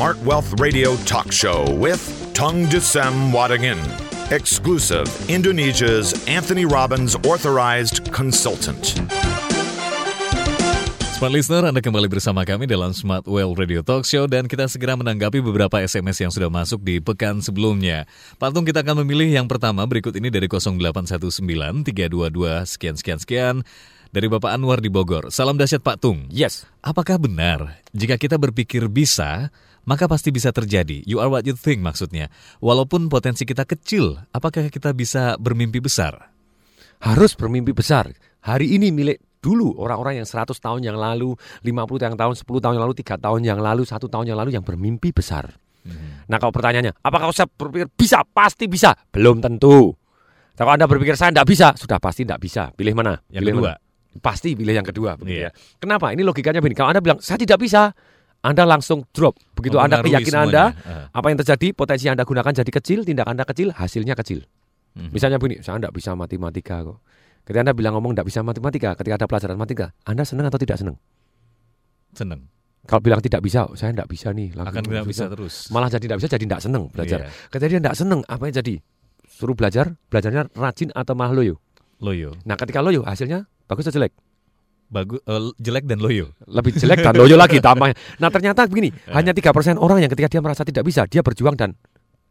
Smart Wealth Radio Talk Show with Tung Desem Wadingin, exclusive Indonesia's Anthony Robbins Authorized Consultant. Smart Listener, Anda kembali bersama kami dalam Smart Well Radio Talk Show dan kita segera menanggapi beberapa SMS yang sudah masuk di pekan sebelumnya. Pak Tung, kita akan memilih yang pertama berikut ini dari 0819 322 sekian sekian sekian dari Bapak Anwar di Bogor. Salam dahsyat Pak Tung. Yes. Apakah benar jika kita berpikir bisa, maka pasti bisa terjadi? You are what you think maksudnya. Walaupun potensi kita kecil, apakah kita bisa bermimpi besar? Harus bermimpi besar. Hari ini milik dulu orang-orang yang 100 tahun yang lalu, 50 yang tahun, 10 tahun yang lalu, 3 tahun yang lalu, satu tahun yang lalu yang bermimpi besar. Hmm. Nah kalau pertanyaannya, apakah saya berpikir bisa? Pasti bisa. Belum tentu. Nah, kalau Anda berpikir saya tidak bisa, sudah pasti tidak bisa. Pilih mana? Yang pilih kedua. Mana? Pasti pilih yang kedua. Begitu Iya. ya. Kenapa? Ini logikanya begini. Kalau Anda bilang, saya tidak bisa, Anda langsung drop. Begitu Anda keyakinan Anda. Ah. apa yang terjadi, potensi yang Anda gunakan jadi kecil, tindakan Anda kecil, hasilnya kecil. Mhm. Misalnya begini, saya tidak bisa matematika kok. Ketika Anda bilang ngomong tidak bisa matematika, ketika ada pelajaran matematika, Anda senang atau tidak senang? Seneng. Kalau bilang tidak bisa, oh, saya tidak bisa nih. Akan tidak bisa terus. Malah jadi tidak bisa, jadi tidak senang belajar. Iya. Ketika dia tidak senang, apa yang jadi? Suruh belajar, belajarnya rajin atau malah loyo. Loyo. Nah ketika loyo, hasilnya bagus atau jelek? Bagus, eh, jelek dan loyo. Lebih jelek dan loyo lagi tambahnya. Nah ternyata begini, Eh. hanya 3% orang yang ketika dia merasa tidak bisa, dia berjuang dan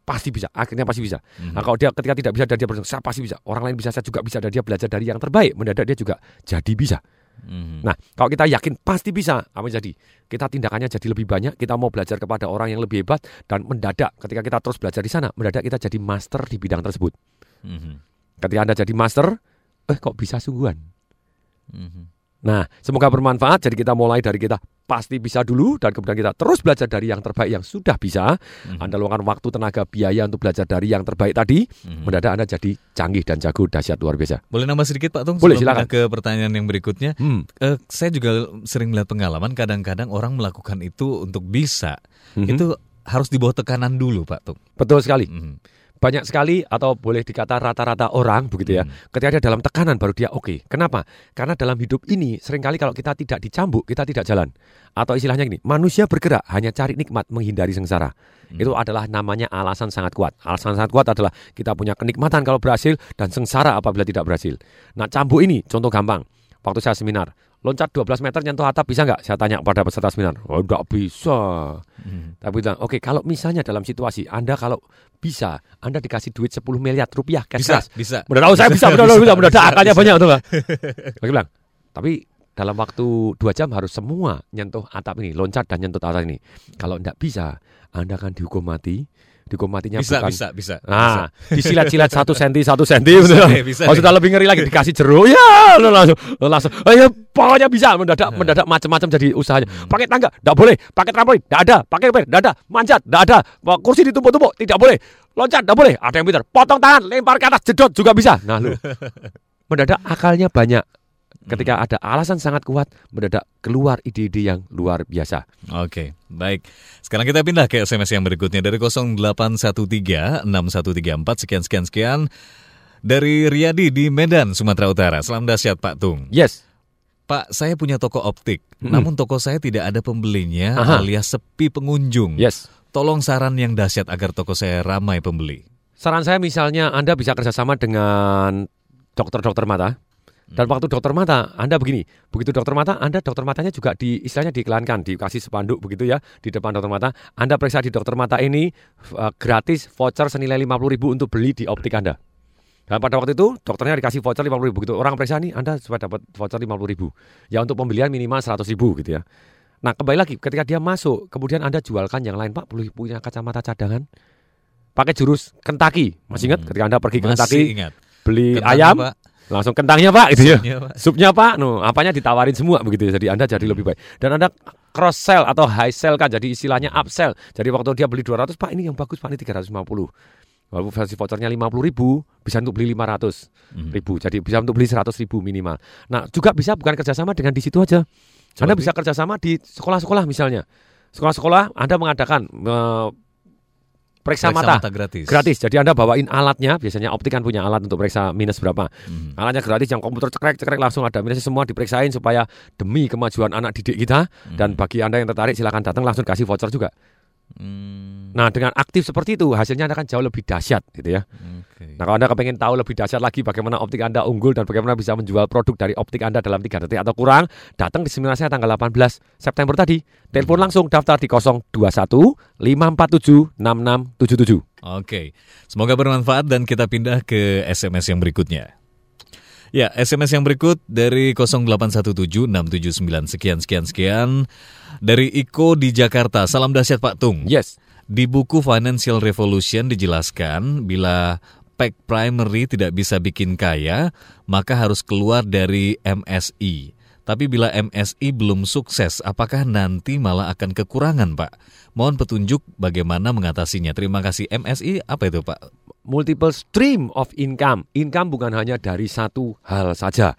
pasti bisa. Akhirnya pasti bisa. Mhm. Nah, kalau dia ketika tidak bisa dan dia berjuang, saya pasti bisa. Orang lain bisa, saya juga bisa. Dan dia belajar dari yang terbaik. Mendadak dia juga jadi bisa. Mhm. Nah, kalau kita yakin pasti bisa, apa yang jadi? Kita tindakannya jadi lebih banyak, kita mau belajar kepada orang yang lebih hebat, dan mendadak ketika kita terus belajar di sana, mendadak kita jadi master di bidang tersebut. Mhm. Ketika Anda jadi master, eh kok bisa sungguhan? Mhm. Nah, semoga bermanfaat. Jadi kita mulai dari kita pasti bisa dulu, dan kemudian kita terus belajar dari yang terbaik yang sudah bisa. Mhm. Anda luangkan waktu, tenaga, biaya untuk belajar dari yang terbaik tadi, Mhm. mendadak Anda jadi canggih dan jago, dahsyat luar biasa. Boleh nambah sedikit Pak Tung? Boleh, silakan. ke pertanyaan yang berikutnya. Hmm. Eh, saya juga sering melihat pengalaman kadang-kadang orang melakukan itu untuk bisa. Mhm. Itu harus di bawah tekanan dulu Pak Tung. Betul sekali. Mhm. Banyak sekali atau boleh dikata rata-rata orang begitu ya. Hmm. Ketika dia dalam tekanan baru dia oke. Kenapa? Karena dalam hidup ini sering kali kalau kita tidak dicambuk, kita tidak jalan. Atau istilahnya gini, manusia bergerak hanya cari nikmat menghindari sengsara. Hmm. Itu adalah namanya alasan sangat kuat. Alasan sangat kuat adalah kita punya kenikmatan kalau berhasil dan sengsara apabila tidak berhasil. Nah, cambuk ini contoh gampang. Waktu saya seminar, loncat 12 meter nyentuh atap bisa nggak? Saya tanya kepada peserta seminar. Oh, nggak bisa. Mhm. Tapi bilang, oke kalau misalnya dalam situasi Anda kalau bisa, Anda dikasih duit 10 miliar rupiah cash Bisa, cash. bisa. Mendadak, oh, saya bisa, benar, bisa, mendadak akalnya banyak tuh, Pak. Lagi bilang, tapi dalam waktu dua jam harus semua nyentuh atap ini, loncat dan nyentuh atap ini. Kalau tidak bisa, Anda akan dihukum mati. Dihukum matinya Bisa, bukan bisa, bisa. Nah, disilat-silat satu senti, satu senti, Bisa betul. deh, bisa Oh, sudah lebih ngeri lagi dikasih jeruk, ya, lo langsung, lo langsung, oh, ya, pokoknya bisa mendadak, mendadak macam-macam jadi usahanya. Pakai tangga, tidak boleh. Pakai trampolin, tidak ada. Pakai apa? Tidak ada. Manjat, tidak ada. Kursi ditumpuk-tumpuk, tidak boleh. Loncat, tidak boleh. Ada yang pintar. Potong tangan, lempar ke atas, jedot juga bisa. Nah, lo, mendadak akalnya banyak. Ketika ada alasan sangat kuat, mendadak keluar ide-ide yang luar biasa. Oke, baik. Sekarang kita pindah ke SMS yang berikutnya dari 0813 6134 sekian sekian sekian dari Riyadi di Medan, Sumatera Utara. Salam dahsyat Pak Tung. Yes. Pak, saya punya toko optik. Mm-mm. Namun toko saya tidak ada pembelinya Aha. alias sepi pengunjung. Yes. Tolong saran yang dahsyat agar toko saya ramai pembeli. Saran saya misalnya Anda bisa kerjasama dengan dokter-dokter mata. Dan waktu dokter mata, Anda begini, begitu dokter mata, Anda dokter matanya juga di istilahnya diiklankan, dikasih spanduk begitu ya di depan dokter mata. Anda periksa di dokter mata ini uh, gratis voucher senilai 50 ribu untuk beli di optik Anda. Dan pada waktu itu dokternya dikasih voucher 50 ribu. Begitu orang periksa nih, Anda supaya dapat voucher 50 ribu. Ya untuk pembelian minimal 100 ribu gitu ya. Nah kembali lagi, ketika dia masuk, kemudian Anda jualkan yang lain, Pak, perlu punya kacamata cadangan. Pakai jurus Kentucky. Masih ingat Hmm. ketika Anda pergi ke Masih Kentucky, ingat. beli ayam, Pak. Langsung kentangnya Pak gitu ya. Supnya, Pak. Supnya Pak, no, apanya ditawarin semua begitu ya. Jadi Anda jadi lebih baik. Dan Anda cross sell atau high sell kan jadi istilahnya upsell. Jadi waktu dia beli 200, Pak ini yang bagus Pak ini 350. Walaupun versi vouchernya 50 ribu, bisa untuk beli 500 Mhm. ribu. Jadi bisa untuk beli 100 ribu minimal. Nah juga bisa bukan kerjasama dengan di situ aja. Anda bisa kerjasama di sekolah-sekolah misalnya. Sekolah-sekolah Anda mengadakan eh, periksa, Periksa mata, mata gratis. gratis. Jadi Anda bawain alatnya, biasanya optik kan punya alat untuk periksa minus berapa. Mhm. Alatnya gratis yang komputer cekrek-cekrek langsung ada minusnya semua diperiksain supaya demi kemajuan anak didik kita dan Mhm. bagi Anda yang tertarik silakan datang langsung kasih voucher juga. Hmm, Nah, dengan aktif seperti itu hasilnya Anda akan jauh lebih dahsyat gitu ya. oke. Nah, kalau Anda kepengen tahu lebih dahsyat lagi bagaimana optik Anda unggul dan bagaimana bisa menjual produk dari optik Anda dalam 3 detik atau kurang, datang di seminar saya tanggal 18 September tadi. Telepon langsung daftar di 021 547 6677. Oke, semoga bermanfaat dan kita pindah ke SMS yang berikutnya. Ya, SMS yang berikut dari 08176799 sekian sekian sekian dari Iko di Jakarta. Salam dahsyat Pak Tung. Yes. Di buku Financial Revolution dijelaskan bila pack primary tidak bisa bikin kaya, maka harus keluar dari MSI. Tapi bila MSI belum sukses, apakah nanti malah akan kekurangan, Pak? Mohon petunjuk bagaimana mengatasinya. Terima kasih. MSI apa itu, Pak? Multiple stream of income. Income bukan hanya dari satu hal saja.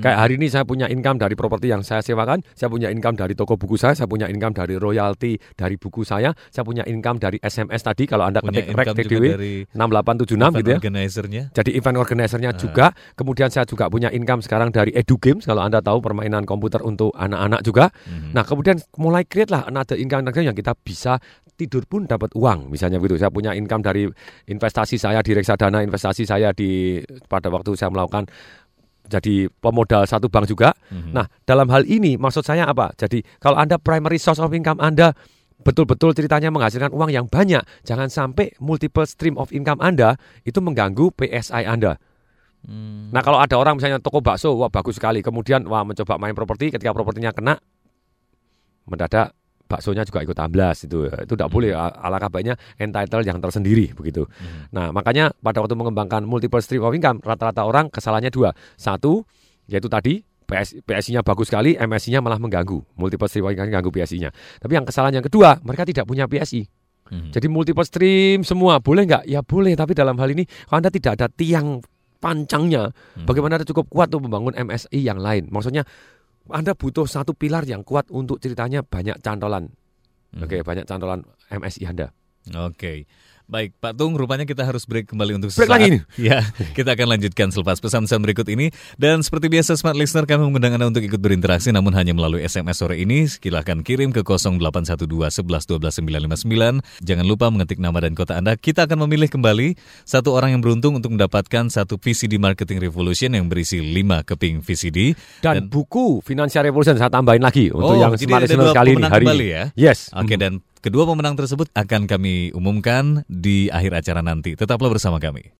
Kayak hari ini saya punya income dari properti yang saya sewakan, saya punya income dari toko buku saya, saya punya income dari royalti dari buku saya, saya punya income dari SMS tadi kalau Anda Punya ketik rek TDW dari 6876 gitu ya. organizer-nya. Jadi event organizer-nya juga. Kemudian saya juga punya income sekarang dari Edu Games kalau Anda tahu permainan komputer untuk anak-anak juga. Mhm. Nah, kemudian mulai create lah another income yang kita bisa tidur pun dapat uang. Misalnya begitu. Saya punya income dari investasi saya di reksadana, investasi saya di pada waktu saya melakukan jadi pemodal satu bank juga. Mhm. Nah, dalam hal ini maksud saya apa? Jadi kalau Anda primary source of income Anda betul-betul ceritanya menghasilkan uang yang banyak, jangan sampai multiple stream of income Anda itu mengganggu PSI Anda. Hmm. Nah, kalau ada orang misalnya toko bakso, wah bagus sekali. Kemudian wah mencoba main properti, ketika propertinya kena mendadak baksonya juga ikut amblas itu itu tidak boleh alangkah baiknya entitled yang tersendiri begitu. Mhm. Nah makanya pada waktu mengembangkan multiple stream of income rata-rata orang kesalahannya dua satu yaitu tadi PS, PSI-nya bagus sekali, MSI-nya malah mengganggu. Multiple stream of income mengganggu PSI-nya. Tapi yang kesalahan yang kedua, mereka tidak punya PSI. Mhm. Jadi multiple stream semua boleh nggak? Ya boleh, tapi dalam hal ini kalau anda tidak ada tiang pancangnya, Mhm. bagaimana anda cukup kuat untuk membangun MSI yang lain? Maksudnya anda butuh satu pilar yang kuat untuk ceritanya banyak cantolan. Mhm. Oke, banyak cantolan MSI Anda. Oke. Baik, Pak Tung, rupanya kita harus break kembali untuk Break sesaat. lagi nih? Ya, kita akan lanjutkan selepas pesan-pesan berikut ini. Dan seperti biasa, Smart Listener, kami mengundang Anda untuk ikut berinteraksi, namun hanya melalui SMS sore ini. Silahkan kirim ke 0812 11 12 959. Jangan lupa mengetik nama dan kota Anda. Kita akan memilih kembali satu orang yang beruntung untuk mendapatkan satu VCD Marketing Revolution yang berisi 5 keping VCD. Dan, buku Financial Revolution saya tambahin lagi untuk Oh, yang smart listener kali ini hari kembali ini. ya? Yes. Oke, dan kedua pemenang tersebut akan kami umumkan di akhir acara nanti. Tetaplah bersama kami.